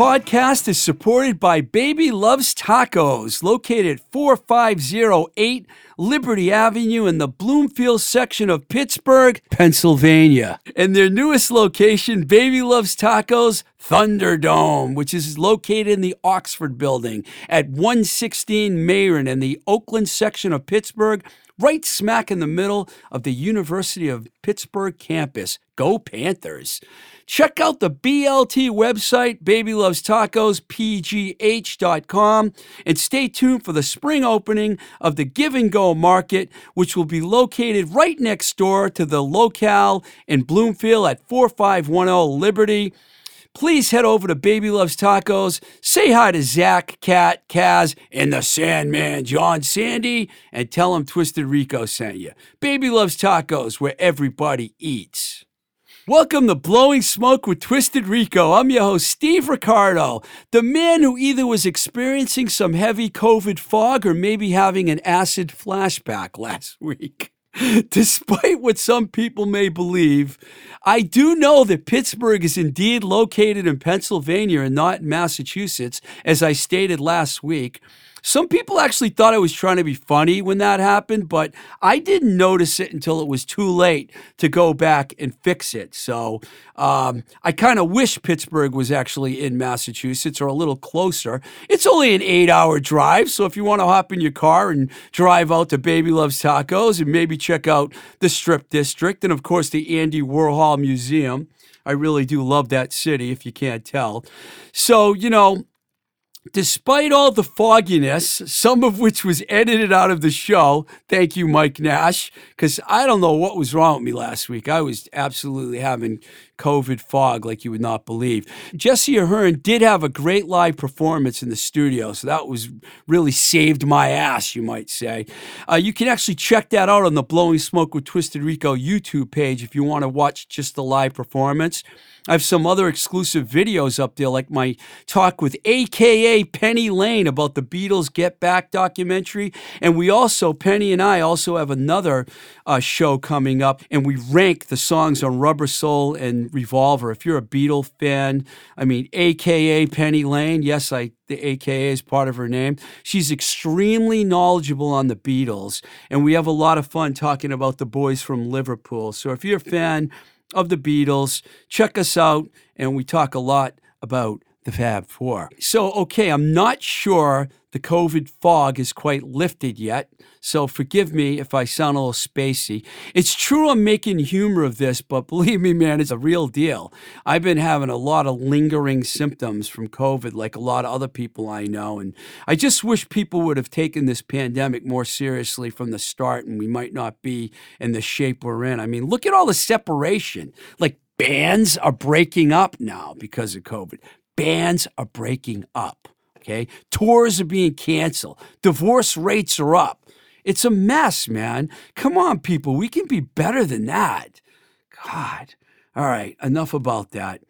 Podcast is supported by Baby Loves Tacos, located 4508 Liberty Avenue in the Bloomfield section of Pittsburgh, Pennsylvania. And their newest location, Baby Loves Tacos Thunderdome, which is located in the Oxford building at 116 Meyran in the Oakland section of Pittsburgh, right smack in the middle of the University of Pittsburgh campus. Go Panthers! Check out the BLT website, Baby Loves Tacos, PGH.com, and stay tuned for the spring opening of the Give and Go Market, which will be located right next door to the locale in Bloomfield at 4510 Liberty. Please head over to Baby Loves Tacos, say hi to Zach, Cat, Kaz, and the Sandman, John Sandy, and tell them Twisted Rico sent you. Baby Loves Tacos, where everybody eats. Welcome to Blowing Smoke with Twisted Rico. I'm your host, Steve Ricardo, the man who either was experiencing some heavy COVID fog or maybe having an acid flashback last week. Despite what some people may believe, I do know that Pittsburgh is indeed located in Pennsylvania and not in Massachusetts, as I stated last week. Some people actually thought I was trying to be funny when that happened, but I didn't notice it until it was too late to go back and fix it. So um, I kind of wish Pittsburgh was actually in Massachusetts or a little closer. It's only an eight hour drive. So if you want to hop in your car and drive out to Baby Loves Tacos and maybe check out the Strip District and, of course, the Andy Warhol Museum. I really do love that city, if you can't tell. So, you know, Despite all the fogginess, some of which was edited out of the show, thank you, Mike Nash, because I don't know what was wrong with me last week. I was absolutely having COVID fog like you would not believe. Jesse Ahern did have a great live performance in the studio, so that was really saved my ass, you might say. Uh, you can actually check that out on the Blowing Smoke with Twisted Rico YouTube page if you want to watch just the live performance. I have some other exclusive videos up there, like my talk with AKA Penny Lane about the Beatles Get Back documentary. And we also, Penny and I also have another uh, show coming up, and we rank the songs on Rubber Soul and Revolver. If you're a Beatle fan, I mean, AKA Penny Lane, yes, I the AKA is part of her name. She's extremely knowledgeable on the Beatles, and we have a lot of fun talking about the boys from Liverpool. So if you're a fan, of the Beatles. Check us out, and we talk a lot about the Fab Four. So, okay, I'm not sure the COVID fog is quite lifted yet, so forgive me if I sound a little spacey. It's true I'm making humor of this, but believe me, man, it's a real deal. I've been having a lot of lingering symptoms from COVID, like a lot of other people I know, and I just wish people would have taken this pandemic more seriously from the start, and we might not be in the shape we're in. I mean, look at all the separation. Like, bands are breaking up now because of COVID. Bands are breaking up. Okay. Tours are being canceled. Divorce rates are up. It's a mess, man. Come on, people. We can be better than that. God. All right. Enough about that.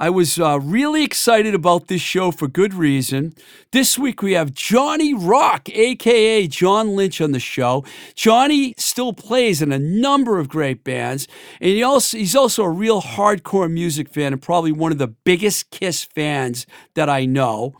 I was uh, really excited about this show for good reason. This week we have Johnny Rock, aka John Lynch, on the show. Johnny still plays in a number of great bands, and he also, he's also a real hardcore music fan and probably one of the biggest Kiss fans that I know.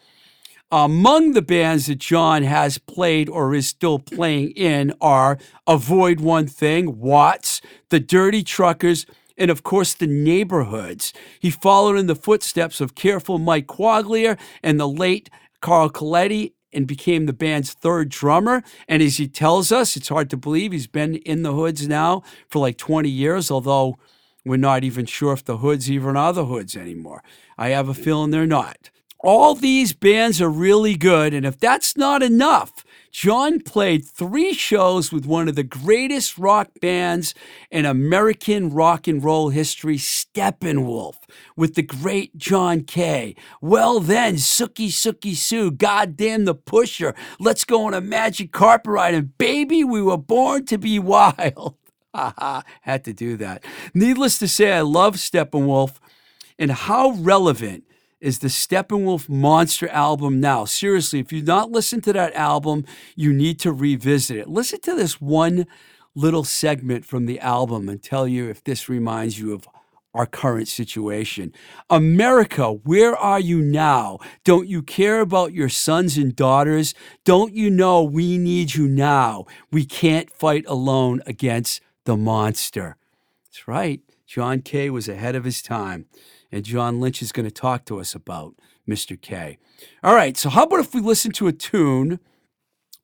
Among the bands that John has played or is still playing in are Avoid One Thing, Watts, The Dirty Truckers, and of course the neighborhoods. He followed in the footsteps of Careful Mike Quaglia and the late Carl Coletti and became the band's third drummer. And as he tells us, it's hard to believe he's been in the hoods now for like 20 years, although we're not even sure if the hoods even are the hoods anymore. I have a feeling they're not. All these bands are really good, and if that's not enough, John played three shows with one of the greatest rock bands in American rock and roll history, Steppenwolf, with the great John Kay. Well, then, Sookie Sookie Sue, goddamn the pusher. Let's go on a magic carpet ride, and baby, we were born to be wild. Had to do that. Needless to say, I love Steppenwolf and how relevant is the Steppenwolf Monster album now. Seriously, if you've not listened to that album, you need to revisit it. Listen to this one little segment from the album and tell you if this reminds you of our current situation. America, where are you now? Don't you care about your sons and daughters? Don't you know we need you now? We can't fight alone against the monster. That's right. John Kay was ahead of his time, and John Lynch is going to talk to us about Mr. K. All right, so how about if we listen to a tune?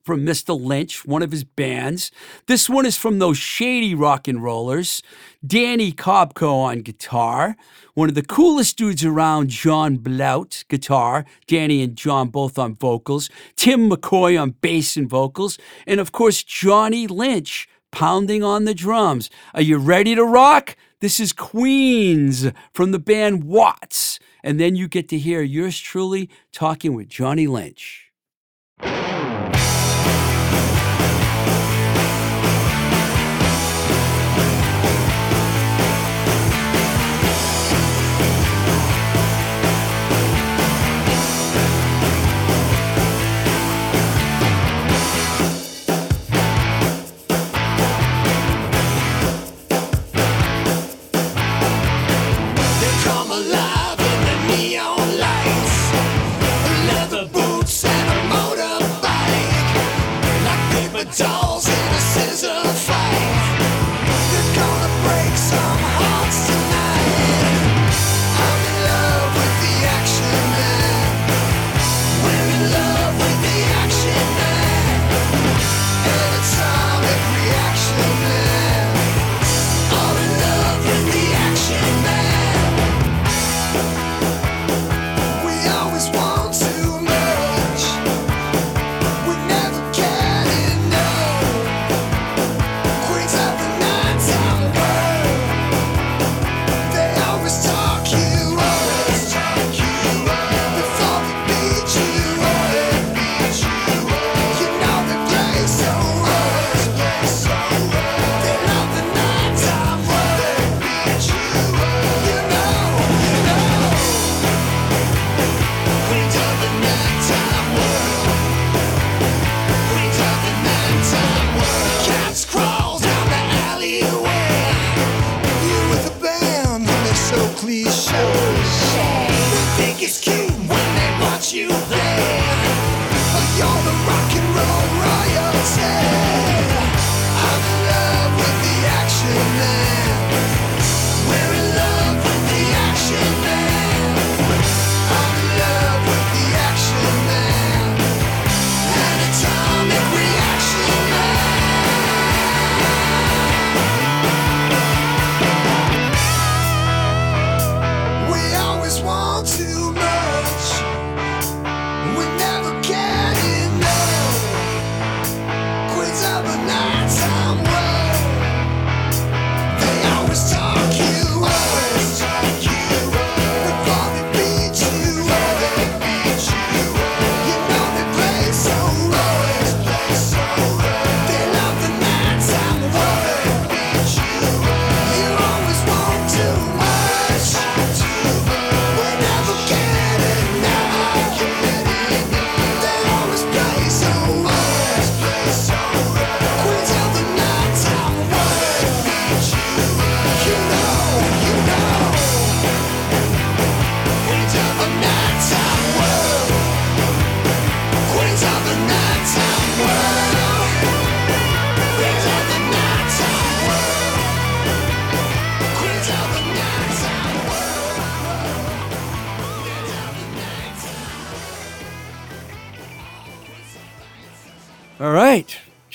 from Mr. Lynch, one of his bands. This one is from those shady rock and rollers. Danny Kopko on guitar. One of the coolest dudes around, John Blout, guitar. Danny and John both on vocals. Tim McCoy on bass and vocals. And of course, Johnny Lynch pounding on the drums. Are you ready to rock? This is Queens from the band Watts. And then you get to hear yours truly talking with Johnny Lynch.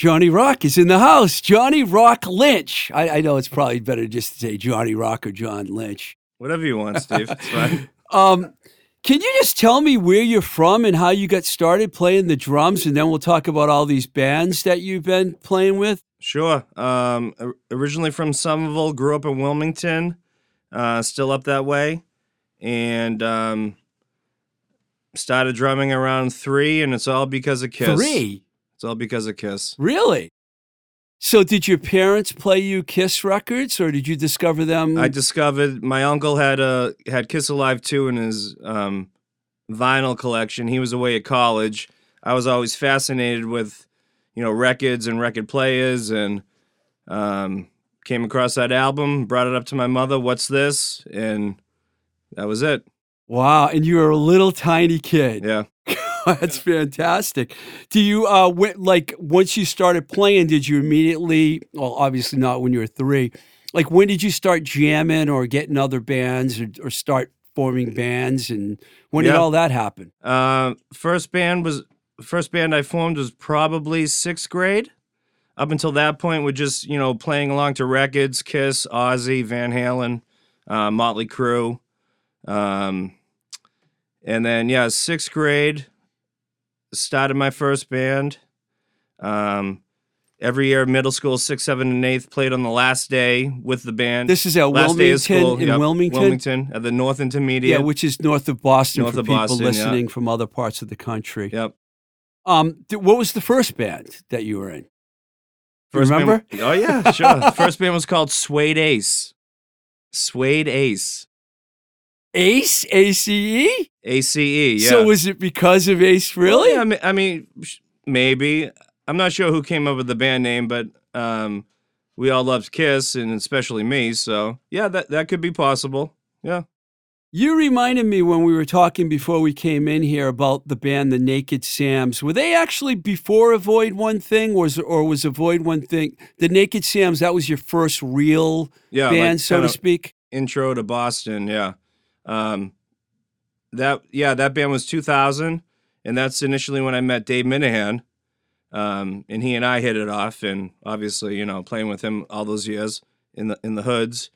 Johnny Rock is in the house. Johnny Rock Lynch. I, I, know it's probably better just to say Johnny Rock or John Lynch. Whatever you want, Steve. It's fine. um, can you just tell me where you're from and how you got started playing the drums, and then we'll talk about all these bands that you've been playing with? Sure. Um, originally from Somerville, grew up in Wilmington, uh, still up that way, and um, started drumming around three, and it's all because of Kiss. Three. It's all because of Kiss. Really? So did your parents play you Kiss records, or did you discover them? I discovered my uncle had a had Kiss Alive two in his um, vinyl collection. He was away at college. I was always fascinated with you know records and record players and um, came across that album, brought it up to my mother. What's this? And that was it. Wow. And you were a little tiny kid. Yeah. That's fantastic. Do you uh when, like once you started playing, did you immediately well obviously not when you were three. Like when did you start jamming or getting other bands or, or start forming bands and when did all that happen? Uh, first band was first band I formed was probably sixth grade. Up until that point, we're just you know playing along to records, Kiss, Ozzy, Van Halen, uh, Motley Crue, um, and then yeah, sixth grade started my first band. Um, every year, middle school, sixth, seventh, and eighth played on the last day with the band. This is at last day of Wilmington school in yep, Wilmington? Wilmington at the North Intermediate. Yeah, which is north of Boston North for of people Boston, listening from other parts of the country. yep. Um, th- what was the first band that you were in? First band- remember? oh yeah, sure. The first band was called Suede Ace. Suede Ace. Ace, A C E. A C E. Yeah. So was it because of Ace? Well, Really? yeah, I mean, I mean, maybe. I'm not sure who came up with the band name, but um, we all loved Kiss, and especially me. So yeah, that that could be possible. Yeah. You reminded me when we were talking before we came in here about the band The Naked Sams. Were they actually before Avoid One Thing, or was, or was Avoid One Thing the Naked Sams? That was your first real Yeah. band, like so to speak. Intro to Boston. Yeah. Um, that yeah, that band was 2000, and that's initially when I met Dave Minahan. Um, and he and I hit it off, and obviously, you know, playing with him all those years in the in the hoods.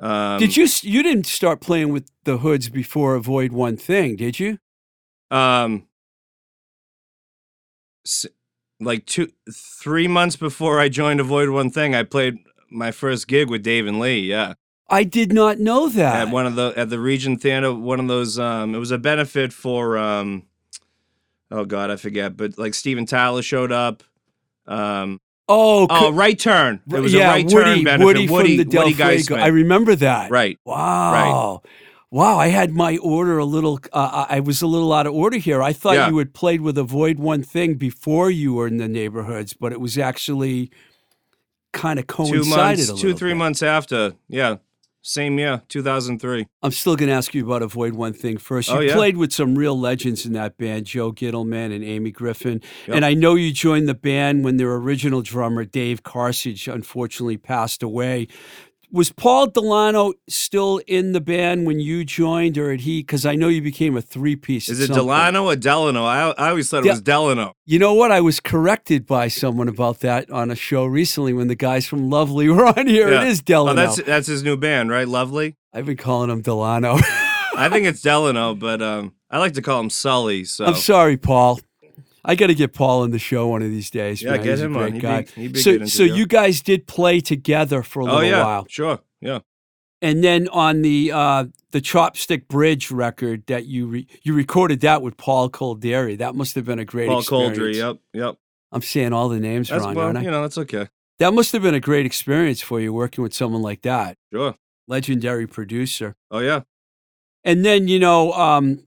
Um, did you? You didn't start playing with the Hoods before Avoid One Thing, did you? Um, like two, three months before I joined Avoid One Thing, I played my first gig with Dave and Lee. Yeah, I did not know that. at one of the at the Regent Theater. One of those. Um, it was a benefit for. Um, oh God, I forget. But like Steven Tyler showed up. Um, oh, oh, right turn. It was yeah, a right Woody, turn benefit. Woody, Woody, from the Woody Giessmann. I remember that. right. Wow. Wow, I had my order a little. Uh, I was a little out of order here. I thought Yeah. you had played with Avoid One Thing before you were in the neighborhoods, but it was actually kind of coincided Two months, two three bit. months after. Yeah, same year, two thousand three. I'm still going to ask you about Avoid One Thing first. Oh, you Oh, yeah. played with some real legends in that band, Joe Gittleman and Amy Griffin. Yep. And I know you joined the band when their original drummer, Dave Karcich, unfortunately passed away. Was Paul Delano still in the band when you joined, or had he? Because I know you became a three piece. Is it Delano or Delano? I, I always thought it Del- was Delano. You know what? I was corrected by someone about that on a show recently when the guys from Lovely were on here. Yeah. It is Delano. Oh, that's that's his new band, right? Lovely. I've been calling him Delano. I think it's Delano, but um, I like to call him Sully. So I'm sorry, Paul. I got to get Paul on the show one of these days. Yeah, man. get He's him on. He'd be- guy. he'd be so, so you guys did play together for a little oh yeah, while, sure, yeah. and then on the uh, the Chopstick Bridge record that you re- you recorded that with Paul Kolderie. That must have been a great experience. Paul experience. Kolderie. Yep, yep. I'm saying all the names That's wrong, well, aren't I? you know, that's okay. That must have been a great experience for you working with someone like that, Sure. legendary producer. Oh yeah. And then you know, um,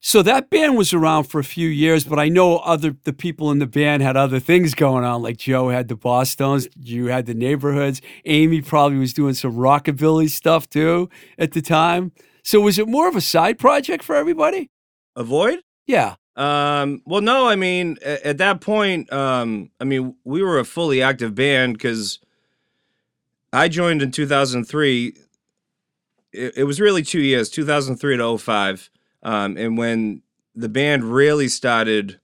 so that band was around for a few years, but I know other the people in the band had other things going on. Like Joe had the Bosstones, you had the neighborhoods. Amy probably was doing some rockabilly stuff too at the time. So was it more of a side project for everybody? Avoid. Yeah. Um, well, no, I mean, at, at that point, um, I mean, we were a fully active band because I joined in 2003. It, it was really two years, 2003 to 05. Um, and when the band really started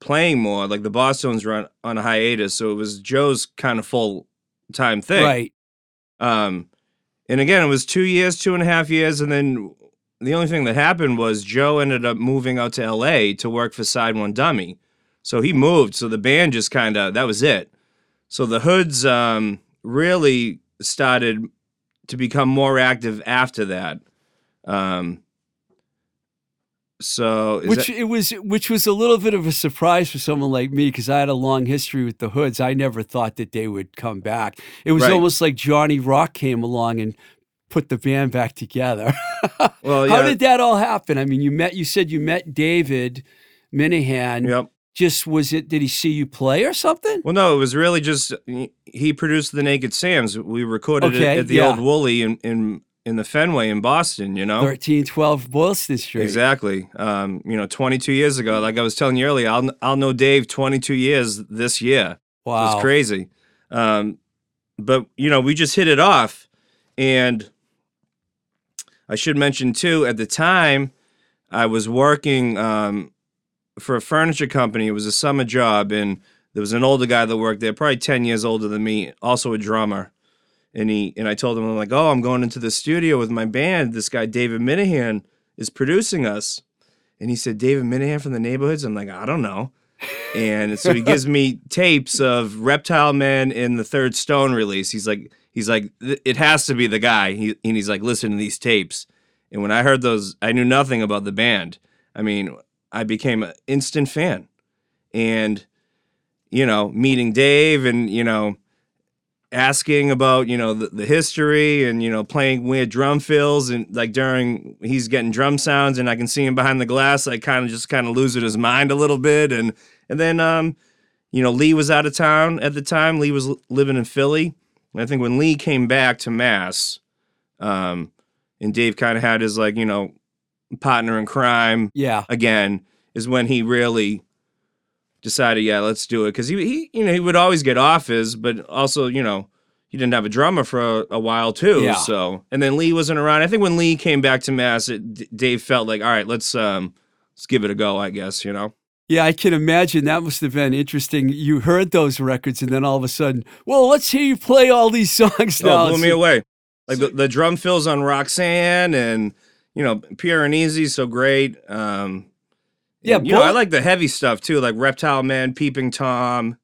playing more, like the Bosstones were on, on a hiatus, so it was Joe's kind of full time thing. Right. Um, and again, it was two years, two and a half years, and then the only thing that happened was Joe ended up moving out to L.A. to work for SideOneDummy, so he moved. So the band just kind of that was it. So the Hoods um, really started to become more active after that. Um, so is Which that- it was which was a little bit of a surprise for someone like me because I had a long history with the Hoods. I never thought that they would come back. It was Right. almost like Johnny Rock came along and put the band back together. well, How did that all happen? I mean, you met. You said you met David Minahan. yep. just was it? Did he see you play or something? Well, no, it was really just he- produced the Naked Sam's. We recorded Okay, it at the yeah. old Woolly in, in in the Fenway in Boston. You know, Thirteen twelve Boylston Street. exactly. Um, you know, 22 years ago, like I was telling you earlier, I'll I'll know Dave 22 years this year. Wow. It's crazy. Um, but you know, we just hit it off, and I should mention too. At the time, I was working um, for a furniture company. It was a summer job, and there was an older guy that worked there, probably ten years older than me, also a drummer. And he and I told him, I'm like, oh, I'm going into the studio with my band. This guy David Minahan is producing us, and he said, David Minahan from the neighborhoods. I'm like, I don't know. And so he gives me tapes of Reptile Man and the Third Stone release. He's like, he's like, it has to be the guy. He, and he's like, listen to these tapes. And when I heard those, I knew nothing about the band. I mean, I became an instant fan. And, you know, meeting Dave and, you know, asking about, you know, the, the history and, you know, playing weird drum fills and like during he's getting drum sounds and I can see him behind the glass, like kind of just kind of losing his mind a little bit. And, and then, um, you know, Lee was out of town at the time. Lee was l- living in Philly. And I think when Lee came back to Mass, um, and Dave kind of had his like, you know, partner in crime Yeah. again, is when he really decided, yeah, let's do it. Cause he, he you know, he would always get offers, but also, you know, he didn't have a drummer for a, a while too. Yeah. So, and then Lee wasn't around. I think when Lee came back to Mass, it, D- Dave felt like, all right, let's, um, let's give it a go, I guess, you know? Yeah, I can imagine that must have been interesting. You heard those records, and then all of a sudden, well, let's hear you play all these songs now. Oh, blew me away. Like the, the drum fills on Roxanne and you know Pure and Easy, so great. Um, Yeah, and, you know I like the heavy stuff too, like Reptile Man, Peeping Tom.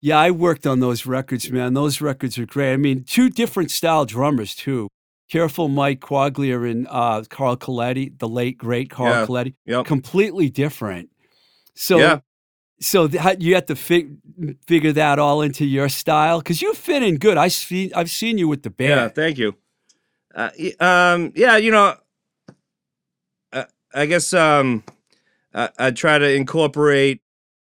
Yeah, I worked on those records, man. Those records are great. I mean, two different style drummers too. Careful Mike Quaglia and uh, Carl Coletti, the late great Carl Yeah. Coletti, Yep. completely different. So, yeah, so th- you have to fig- figure that all into your style because you fit in good. I see, I've seen you with the band. yeah. Thank you. Uh, um, yeah, you know, uh, I guess um, I, I try to incorporate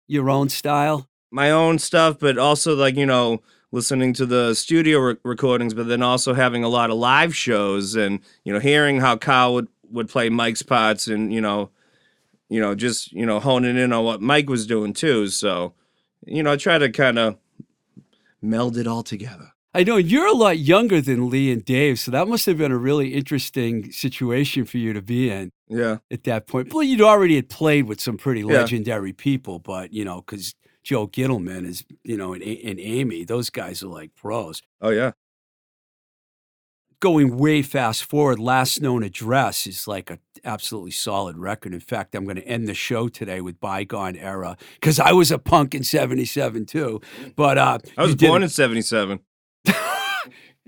Your own style. my own stuff, but also like you know listening to the studio re- recordings, but then also having a lot of live shows and you know hearing how Kyle would would play Mike's parts and you know you know just you know honing in on what Mike was doing too. So you know I try to kind of meld it all together. I know you're a lot younger than Lee and Dave, so that must have been a really interesting situation for you to be in Yeah, at that point. Well, you'd already had played with some pretty Yeah. legendary people, but you know, because Joe Gittleman is, you know, and, and Amy, those guys are like pros. oh yeah, Going way fast forward, Last Known Address is like a absolutely solid record. In fact, I'm going to end the show today with Bygone Era because I was a punk in '77 too. But uh, I was born in '77.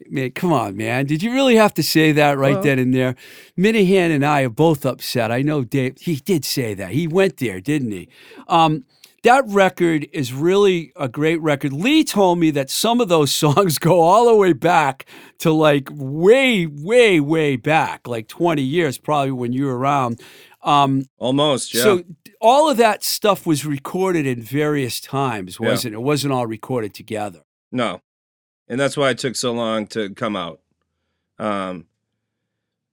Man, come on, man. Did you really have to say that right Well- then and there? Minahan and I are both upset. I know Dave, he did say that. He went there, didn't he? Um, that record is really a great record. Lee told me that some of those songs go all the way back to like way, way, way back, like 20 years, probably when you were around. Um, Almost, yeah. So all of that stuff was recorded in various times, wasn't it? It wasn't all recorded together. No. And that's why it took so long to come out. Um,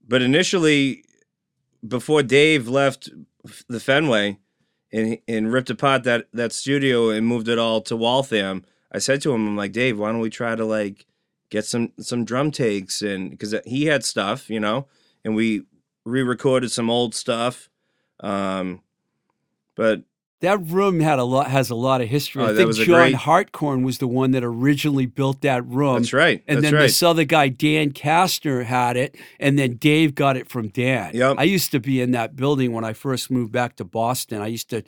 but initially, before Dave left the Fenway and, and ripped apart that, that studio and moved it all to Waltham, I said to him, I'm like, Dave, why don't we try to like get some, some drum takes? And because he had stuff, you know, and we re-recorded some old stuff. Um, but That room had a lot has a lot of history. Oh, I think John great- Hartcorn was the one that originally built that room. that's right. And that's then right. this other guy, Dan Kastner, had it, and then Dave got it from Dan. Yep. I used to be in that building when I first moved back to Boston. I used to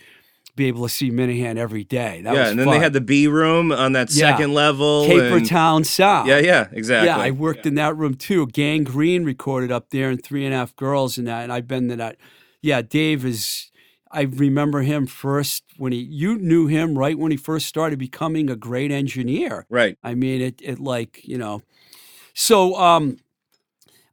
be able to see Minahan every day. That yeah, was and then fun. they had the B room on that Yeah. second level. Caper and- Town South. Yeah, yeah, exactly. Yeah, I worked in that room too. Gang Green recorded up there and Three and a Half Girls and that. And I've been to that. Yeah, Dave is. I remember him first when he. You knew him right when he first started becoming a great engineer. Right. I mean, it. It like you know. So um,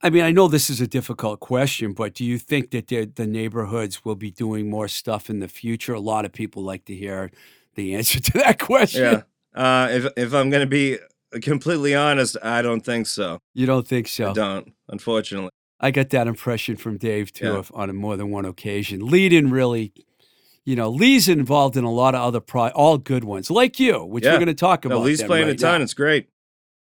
I mean, I know this is a difficult question, but do you think that the the neighborhoods will be doing more stuff in the future? A lot of people like to hear the answer to that question. Yeah. Uh, if if I'm gonna be completely honest, I don't think so. You don't think so? I don't, unfortunately. I got that impression from Dave too Yeah. on more than one occasion. Lee didn't really, you know, Lee's involved in a lot of other pro, all good ones, like you, which Yeah. we're going to talk about. No, Lee's playing right a ton. now. It's great.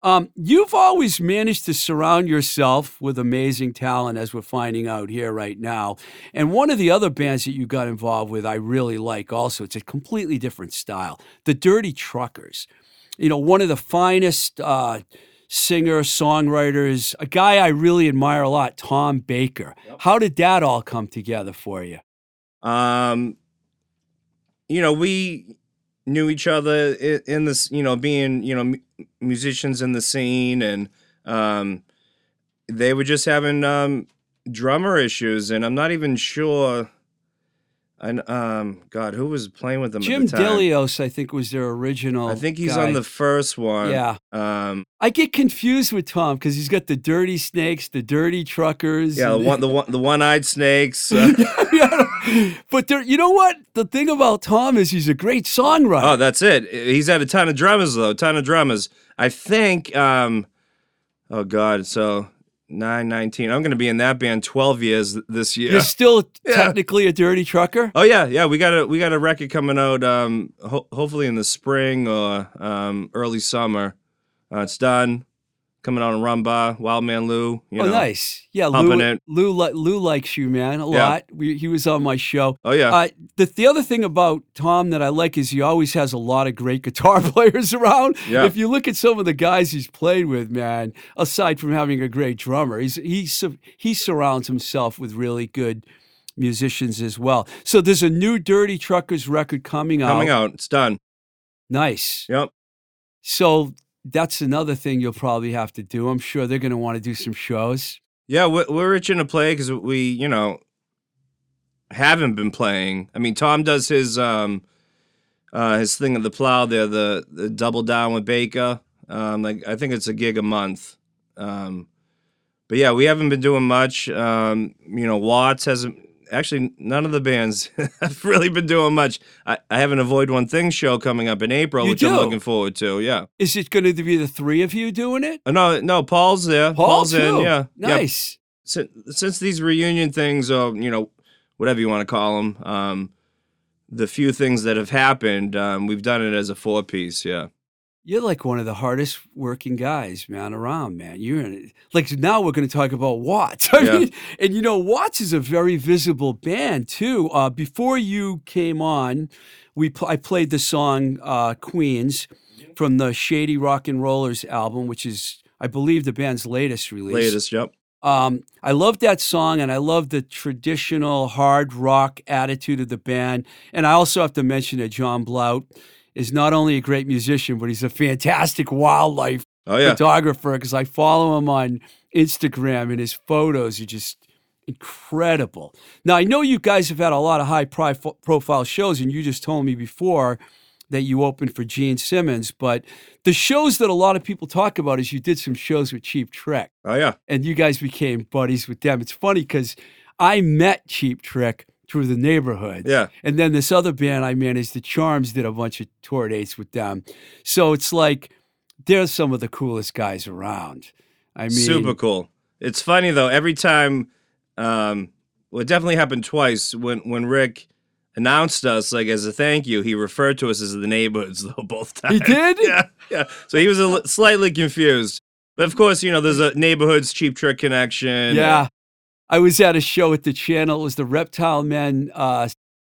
Um, you've always managed to surround yourself with amazing talent, as we're finding out here right now. And one of the other bands that you got involved with, I really like also. It's a completely different style. The Dirty Truckers. You know, one of the finest uh, singer songwriters, a guy I really admire a lot, Tom Baker. How did that all come together for you? Um, you know, we knew each other in, in this, you know, being, you know, musicians in the scene and um they were just having um drummer issues and I'm not even sure and um god, who was playing with them Jim at the time? Dilios, I think, was their original. I think he's guy. on the first one. Yeah. Um I get confused with Tom because he's got the dirty snakes, the dirty truckers. yeah, the one the one the one-eyed snakes. uh, Yeah, but there, you know what? The thing about Tom is he's a great songwriter. Oh, that's it. He's had a ton of drummers though, a ton of drummers. I think um oh god, so 9 19. I'm going to be in that band 12 years this year. You're still Yeah. technically a dirty trucker. Oh yeah, yeah, we got a we got a record coming out um ho- hopefully in the spring or um early summer. Uh, it's done. Coming out on Rum Bar, Wildman Lou, you oh, know. nice. Yeah, Lou, it. Lou, Lou likes you, man, a Yeah. lot. We, he was on my show. Oh yeah. Uh, the, the other thing about Tom that I like is he always has a lot of great guitar players around. Yeah. If you look at some of the guys he's played with, man, aside from having a great drummer, he's he he surrounds himself with really good musicians as well. So there's a new Dirty Truckers record coming out. coming out. It's done. Nice. Yep. So that's another thing you'll probably have to do. I'm sure they're going to want to do some shows. Yeah, we're, we're itching to play because we, you know, haven't been playing. I mean, Tom does his um, uh, his thing at the plow there, the the double down with Baker. Um, like I think it's a gig a month. Um, but yeah, we haven't been doing much. Um, you know, Watts hasn't. Actually, none of the bands have really been doing much. I, I have an Avoid One Thing show coming up in April, You which I'm looking forward to. Yeah. Is it going to be the three of you doing it? Uh, no, no, Paul's there. Paul Paul's in. too. Yeah. Yeah Nice. since, since these reunion things or you know whatever you want to call them um the few things that have happened um we've done it as a four piece yeah You're like one of the hardest working guys, man, around, man. You're in, like now we're going to talk about Watts. I Yeah. mean, and you know, Watts is a very visible band too. Uh, before you came on, we pl- I played the song uh, "Queens" from the Shady Rock and Rollers album, which is, I believe, the band's latest release. latest yep Um, I love that song, and I love the traditional hard rock attitude of the band. And I also have to mention that John Blout is not only a great musician, but he's a fantastic wildlife oh yeah photographer. Because I follow him on Instagram, and his photos are just incredible. Now I know you guys have had a lot of high profile shows, and you just told me before that you opened for Gene Simmons, but the shows that a lot of people talk about is you did some shows with Cheap Trick oh yeah and you guys became buddies with them. It's funny because I met Cheap Trick through the neighborhood. yeah And then this other band I managed, the Charms, did a bunch of tour dates with them. So it's like they're some of the coolest guys around. I mean, super cool it's funny though every time um well it definitely happened twice when when rick announced us like as a thank you he referred to us as the neighborhoods though both times He did? yeah yeah so he was a li- slightly confused but of course you know there's a neighborhoods cheap trick connection Yeah. I was at a show at the channel. It was the Reptile Men uh,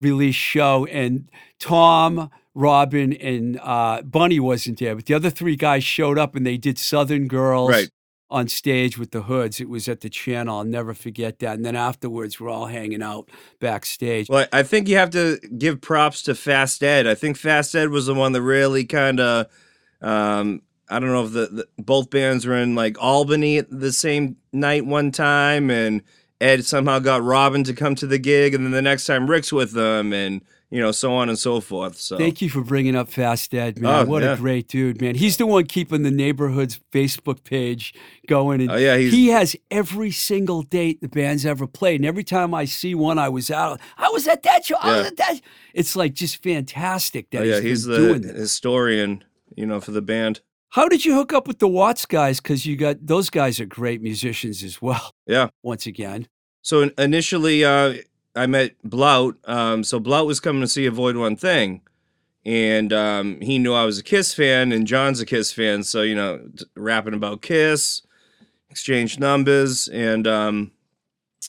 release show, and Tom, Robin, and uh, Bunny wasn't there, but the other three guys showed up and they did Southern Girls Right. on stage with the hoods. It was at the channel. I'll never forget that. And then afterwards, we're all hanging out backstage. Well, I think you have to give props to Fast Ed. I think Fast Ed was the one that really kind of, um, I don't know if the, the both bands were in like Albany at the same night one time, and Ed somehow got Robin to come to the gig, and then the next time Rick's with them, and you know, so on and so forth. So Thank you for bringing up Fast Ed, man. Oh, what yeah. a great dude, man. He's the one keeping the neighborhood's Facebook page going. And Oh, yeah, he's- he has every single date the band's ever played. And every time I see one, I was out. I was at that show. I was Yeah. at that. It's like just fantastic that oh, yeah, he's, he's the doing this. historian, you know, for the band. How did you hook up with the Watts guys? Because you got those guys are great musicians as well. Yeah. Once again, So initially, uh, I met Blout. Um, so Blout was coming to see Avoid One Thing, and um, he knew I was a Kiss fan, and John's a Kiss fan. So you know, rapping about Kiss, exchanged numbers, and um,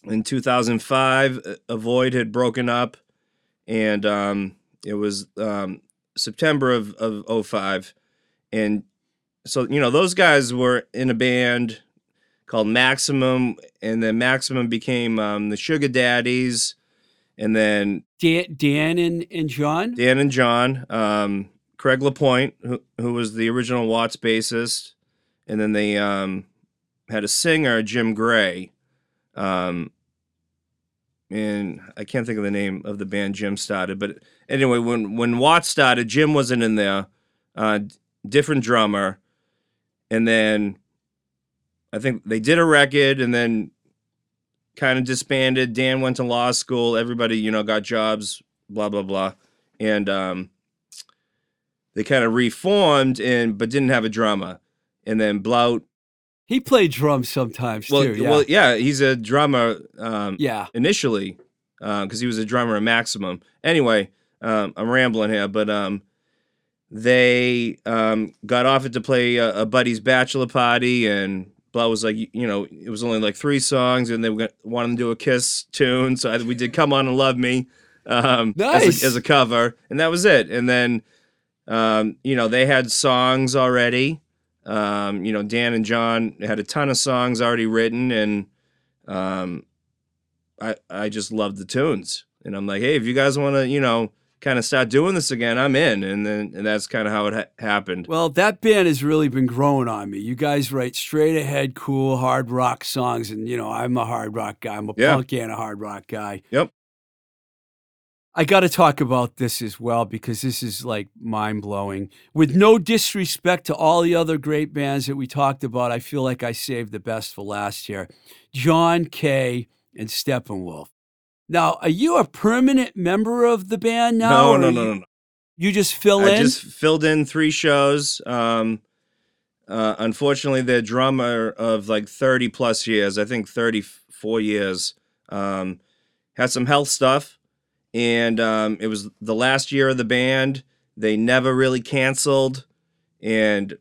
in 2005, uh, Avoid had broken up, and um, it was um, September of of 05, and so you know those guys were in a band called Maximum, and then Maximum became um, the Sugar Daddies, and then Dan, Dan and, and John. Dan and John, um, Craig Lapointe, who, who was the original Watts bassist, and then they um, had a singer, Jim Gray, um, and I can't think of the name of the band Jim started, but anyway, when when Watts started, Jim wasn't in there, uh, different drummer, and then I think they did a record, and then kind of disbanded. Dan went to law school. Everybody, you know, got jobs. Blah blah blah, and um, they kind of reformed and but didn't have a drummer. And then Blout, He played drums sometimes well, too. Yeah. well, yeah, he's a drummer um, yeah. initially because he was a drummer at Maximum. Anyway, um, I'm rambling here, but um, they um, got offered to play a, a buddy's bachelor party, and Blah was like, you, know, it was only like three songs, and they were gonna, wanted to do a Kiss tune, so I, we did "Come On and Love Me" um, Nice. as, a, as a cover, and that was it. And then, um, you know, they had songs already. Um, you know, Dan and John had a ton of songs already written, and um, I I just loved the tunes, and I'm like, hey, if you guys want to, you know, kind of start doing this again, I'm in, and then and that's kind of how it ha- happened. Well, that band has really been growing on me. You guys write straight ahead, cool hard rock songs, and you know I'm a hard rock guy. I'm a Yeah. punk and a hard rock guy. Yep. I got to talk about this as well because this is like mind blowing. With no disrespect to all the other great bands that we talked about, I feel like I saved the best for last year. John Kay and Steppenwolf. Now, are you a permanent member of the band now? no, no, no, no, no. You just fill I in. just filled in three shows. Um, uh, unfortunately, the drummer of like 30 plus years, I think 34 years, um, had some health stuff. And um, it was the last year of the band. They never really canceled. And,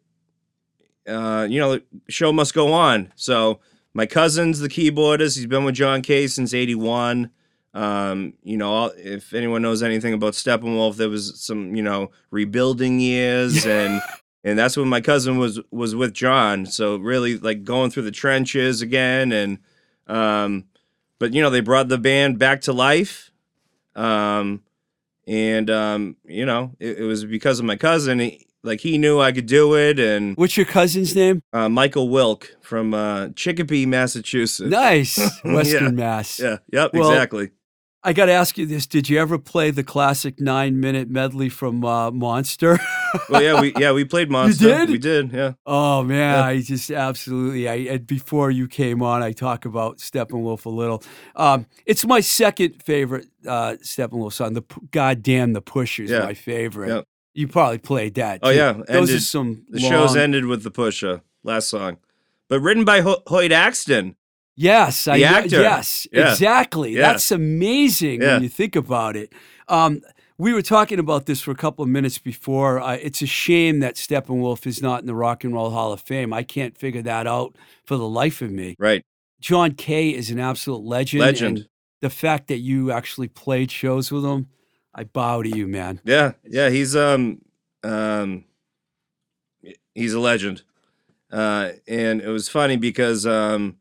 uh, you know, the show must go on. So my cousin's the keyboardist. He's been with John Kay since 81. Um, you know, if anyone knows anything about Steppenwolf, there was some, you know, rebuilding years and and that's when my cousin was was with John. So really like going through the trenches again and um but you know, they brought the band back to life. Um and um, you know, it, it was because of my cousin. He, like he knew I could do it and What's your cousin's name? uh, Michael Wilk from uh, Chicopee, Massachusetts. Nice. Yeah. Western Mass. Yeah, yep, Well, exactly. I got to ask you this. Did you ever play the classic nine minute medley from uh, Monster? Well, yeah, we yeah we played Monster. You did? We did. Yeah. oh, man. Yeah. I just absolutely. I Before you came on, I talk about Steppenwolf a little. Um, it's my second favorite uh, Steppenwolf song. The P- Goddamn the Pusher's Yeah. my favorite. Yep. You probably played that. Oh too. yeah. Those ended- are some. the show's ended with the Pusher last song, but written by Ho- Hoyt Axton. Yes, I The know- actor. Yes, Yeah. exactly. Yeah. That's amazing Yeah. when you think about it. Um, we were talking about this for a couple of minutes before. Uh, it's a shame that Steppenwolf is not in the Rock and Roll Hall of Fame. I can't figure that out for the life of me. Right. John Kay is an absolute legend. Legend. and the fact that you actually played shows with him, I bow to you, man. Yeah. Yeah. He's um um he's a legend. Uh, and it was funny because um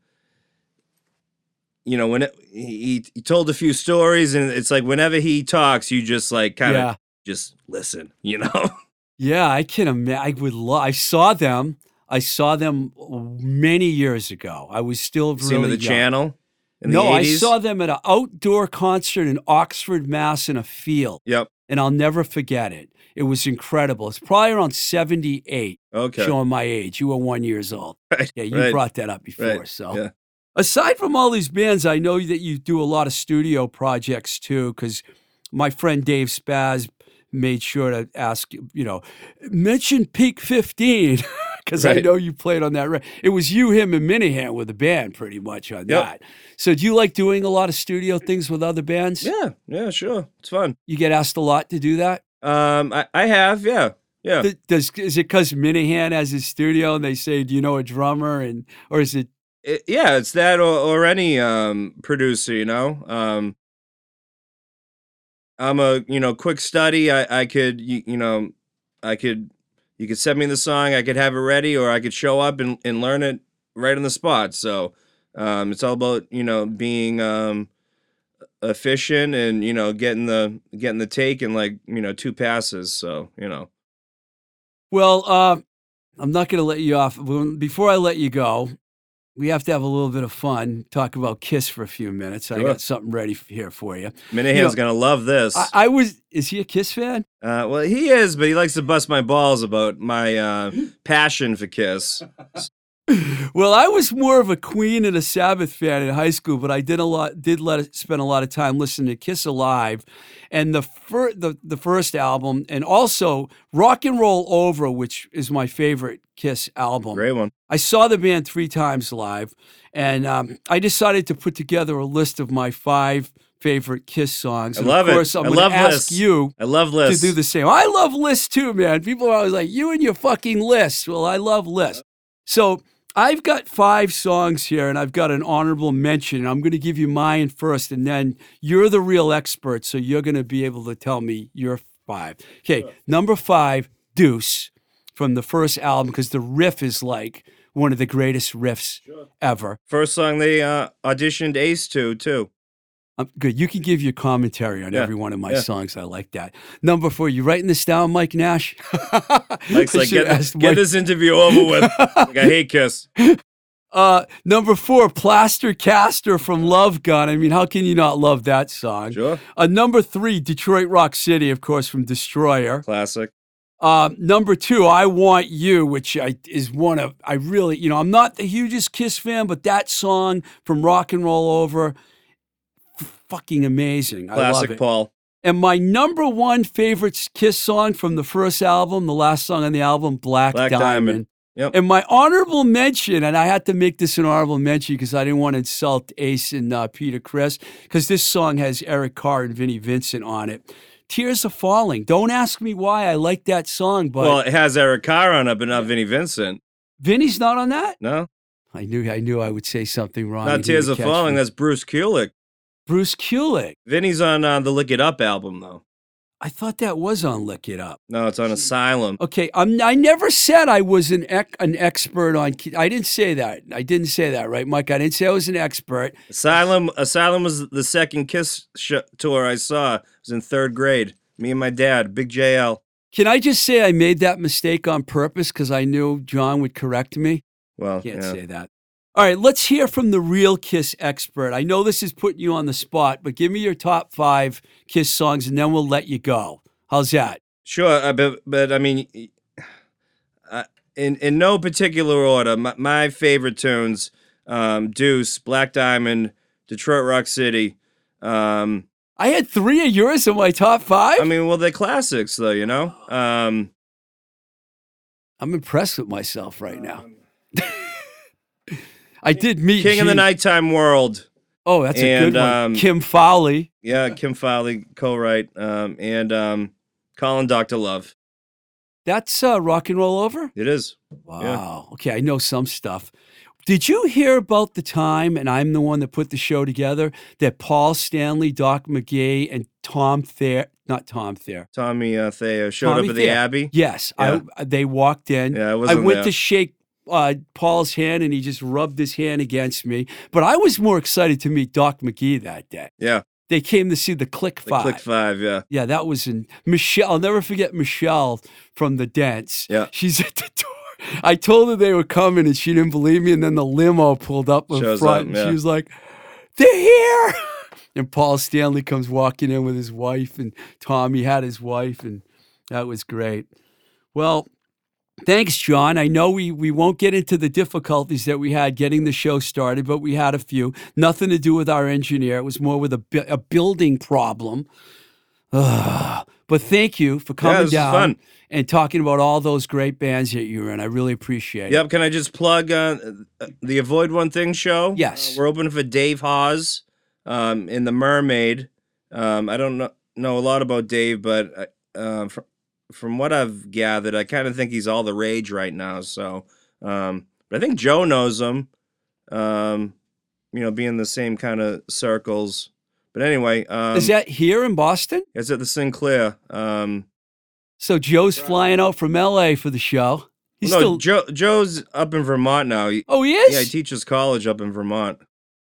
you know when it, he he told a few stories and it's like whenever he talks you just like kind of yeah, just listen you know yeah. I can imagine. I would love. I saw them. I saw them many years ago. I was still really at the young. channel in no, the 80s. I saw them at an outdoor concert in Oxford, Mass, in a field. Yep. and I'll never forget it. It was incredible. It's probably around 78, Okay. showing my age. You were one years old. Right. Yeah, you right, brought that up before. right, So, yeah. Aside from all these bands, I know that you do a lot of studio projects too, because my friend Dave Spaz made sure to ask, you you know, mention Peak 15, because I know you played on that. It was you, him, and Minahan with the band pretty much on Yep. that. So, do you like doing a lot of studio things with other bands? Yeah. Yeah. Sure. It's fun. You get asked a lot to do that? Um, I, I have. Yeah. Yeah. Does is it because Minahan has his studio and they say, "Do you know a drummer?" and or is it It- yeah. It's that or, or any um producer. You know. Um. I'm a you know quick study. I I could you, you know I could you could send me the song. I could have it ready, or I could show up and, and learn it right on the spot. So um, it's all about you know being um efficient and you know getting the getting the take in like you know two passes. So you know. Well, uh, I'm not going to let you off. Before I let you go, we have to have a little bit of fun. Talk about Kiss for a few minutes. I got something ready here for you. Minahan's gonna love this. I, I was. Is he a Kiss fan? Uh, well, he is, but he likes to bust my balls about my uh, passion for Kiss. Well, I was more of a Queen and a Sabbath fan in high school, but I did a lot. Did let spend a lot of time listening to Kiss Alive, and the fir- the the first album, and also Rock and Roll Over, which is my favorite Kiss album. Great one. I saw the band three times live, and um, I decided to put together a list of my five favorite Kiss songs. I love it. of course, I'm I to love ask lists. you I love to lists. do the same. I love lists too, man. People are always like, "You and your fucking lists." Well, I love lists. So I've got five songs here, and I've got an honorable mention. And I'm going to give you mine first, and then you're the real expert, so you're going to be able to tell me your five. Okay, number five, Deuce from the first album, because the riff is like one of the greatest riffs ever. First song they uh, auditioned Ace to too. Um, good. You can give your commentary on Yeah, every one of my yeah. songs. I like that. Number four, you writing this down, Mike Nash? Mike's like, get, get Mike. this interview over with. like, I hate Kiss. Uh, number four, Plaster Caster from Love Gun. I mean, how can you not love that song? Sure. Uh, number three, Detroit Rock City, of course, from Destroyer. Classic. Um, number two, I Want You, which I, is one of, I really, you know, I'm not the hugest Kiss fan, but that song from Rock and Roll Over, fucking amazing. I love Classic. Paul. And my number one favorite Kiss song from the first album, the last song on the album, Black, Black Diamond. Diamond. Yep. And my honorable mention, and I had to make this an honorable mention because I didn't want to insult Ace and uh, Peter Criss, because this song has Eric Carr and Vinnie Vincent on it. Tears are falling. Don't ask me why I like that song, but well, it has Eric Carr on it, but not Vinnie Vincent. Vinnie's not on that. No, I knew I knew I would say something wrong. not Tears of Falling. me. That's Bruce Kulick. Bruce Kulick. Vinnie's on uh, the Lick It Up album though. I thought that was on Lick It Up. No, it's on hmm. Asylum. Okay, I'm, I never said I was an ec- an expert on. I didn't say that. I didn't say that, right, Mike? I didn't say I was an expert. Asylum. Asylum was the second Kiss sh- tour I saw. It was in third grade. Me and my dad, Big JL. Can I just say I made that mistake on purpose because I knew John would correct me? Well, Can't yeah. say that. All right, let's hear from the real Kiss expert. I know this is putting you on the spot, but give me your top five Kiss songs and then we'll let you go. How's that? Sure, uh, but but I mean, uh, in in no particular order. My, my favorite tunes: um, Deuce, Black Diamond, Detroit Rock City. Um, I had three of yours in my top five. I mean, well, they're classics, though. You know. Um, I'm impressed with myself right now. I did meet King of the Nighttime World. Oh, that's a good one. um, Kim Fowley. Yeah, Kim Fowley co-write, um, and um, Calling Doctor Love. That's uh, rock and roll over. It is. Wow. Okay, I know some stuff. Did you hear about the time, and I'm the one that put the show together, that Paul Stanley, Doc McGhee, and Tom Thayer, not Tom Thayer. Tommy uh, Thayer showed Tommy up at the Thayer. Abbey. Yes, Yeah. I, they walked in. Yeah, I I wasn't I went there. to shake uh, Paul's hand, and he just rubbed his hand against me. But I was more excited to meet Doc McGhee that day. Yeah, They came to see the Click the Five. Click Five. Yeah, Yeah, that was in Michelle. I'll never forget Michelle from the dance. Yeah. She's at the door. I told her they were coming and she didn't believe me. And then the limo pulled up in Shows front up, and yeah. she was like, They're here. and Paul Stanley comes walking in with his wife, and Tommy had his wife, and that was great. Well, thanks, John. I know we, we won't get into the difficulties that we had getting the show started, but we had a few. Nothing to do with our engineer. It was more with a, bu- a building problem. Ugh. But thank you for coming was down and talking about all those great bands that you were in. I really appreciate it. Yep. Can I just plug uh, the Avoid One Thing show? Yes. Uh, we're open for Dave Hause um, in The Mermaid. Um, I don't know, know a lot about Dave, but uh, uh, from, what I've gathered, I kind of think he's all the rage right now. So, um, but I think Joe knows him, um, you know, being the same kind of circles. But anyway, um, Is that here in Boston? it's at the Sinclair. Um, So Joe's flying out from LA for the show. He's no, still. Joe, Joe's up in Vermont now. He, oh, he is. yeah, he teaches college up in Vermont.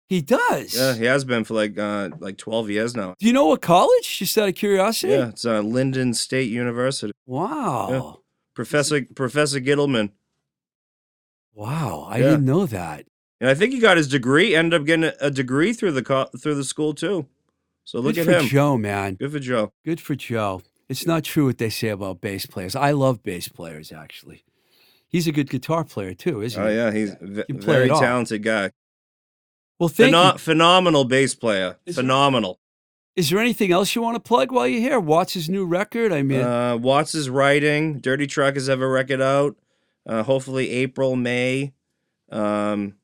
He does. Yeah, he has been for like uh like twelve years now. Do you know what college? Just out of curiosity. Yeah, it's uh, Lyndon State University. Wow. Yeah. Professor Professor Gittleman, Wow. I Yeah. didn't know that. and I think he got his degree. Ended up getting a, a degree through the through the school too. So look Good at for him. Joe, man. Good for Joe. Good for Joe. It's not true what they say about bass players. I love bass players, actually. He's a good guitar player too, isn't he? Oh yeah, he's can very talented guy. Well, thank Pheno- you. phenomenal bass player. Is? Phenomenal. Is there anything else you want to plug while you're here? Watts' new record. I mean, Uh, Watts is writing. Dirty Truckers have a record out. Uh, hopefully April, May. Um,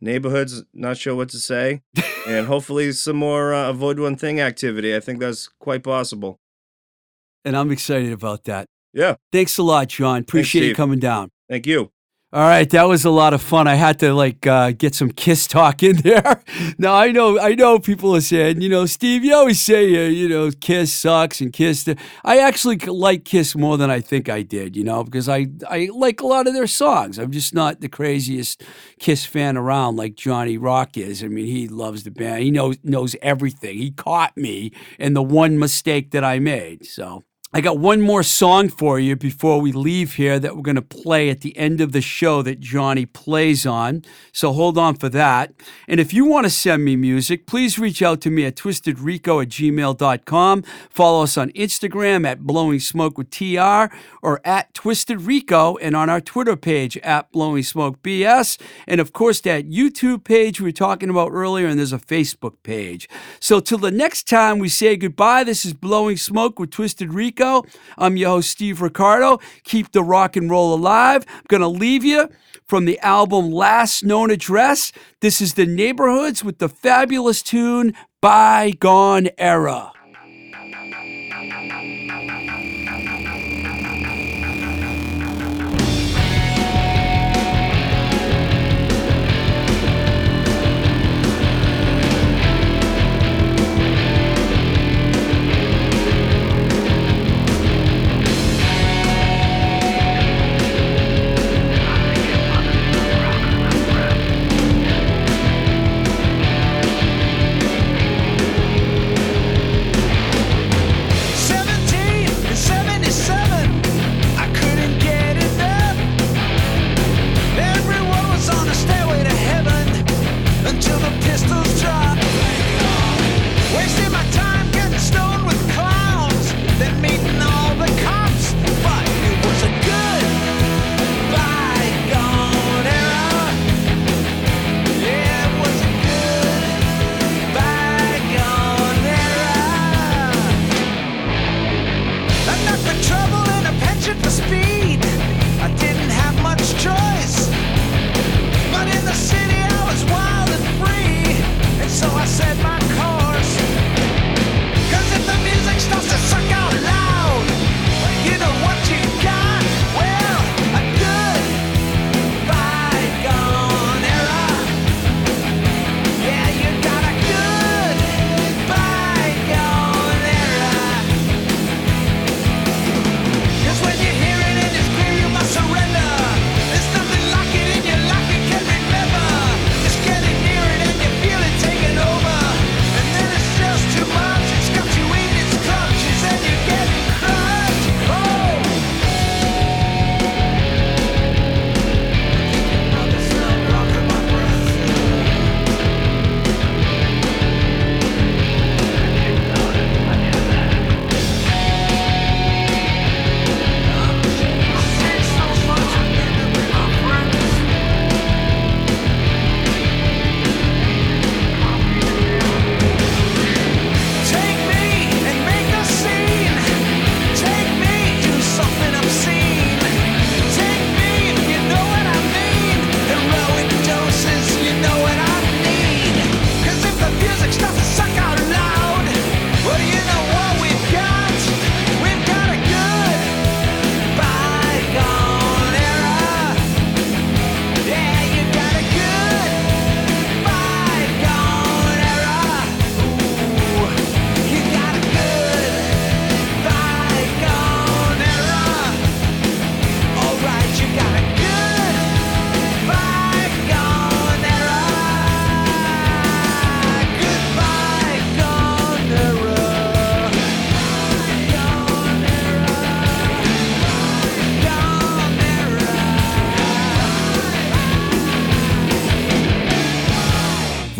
neighborhoods, not sure what to say. and hopefully some more uh, avoid one thing activity. I think that's quite possible. and I'm excited about that. Yeah. Thanks a lot, John. Appreciate you coming down. Thank you. All right, that was a lot of fun. I had to like uh, get some Kiss talk in there. now I know, I know people are saying, you know, Steve, you always say, uh, you know, Kiss sucks and Kiss. I actually like Kiss more than I think I did, you know, because I I like a lot of their songs. I'm just not the craziest Kiss fan around like Johnny Rock is. I mean, he loves the band. He knows knows everything. He caught me in the one mistake that I made. So. I got one more song for you before we leave here that we're going to play at the end of the show that Johnny plays on. So hold on for that. And if you want to send me music, please reach out to me at twistedrico at gmail.com. Follow us on Instagram at Blowing Smoke with TR or at Twisted Rico and on our Twitter page at Blowing Smoke BS. And of course, that YouTube page we were talking about earlier, and there's a Facebook page. So till the next time we say goodbye, this is Blowing Smoke with Twisted Rico. I'm your host, Steve Ricardo. Keep the rock and roll alive. I'm going to leave you from the album Last Known Address. This is The Neighborhoods with the fabulous tune Bygone Era.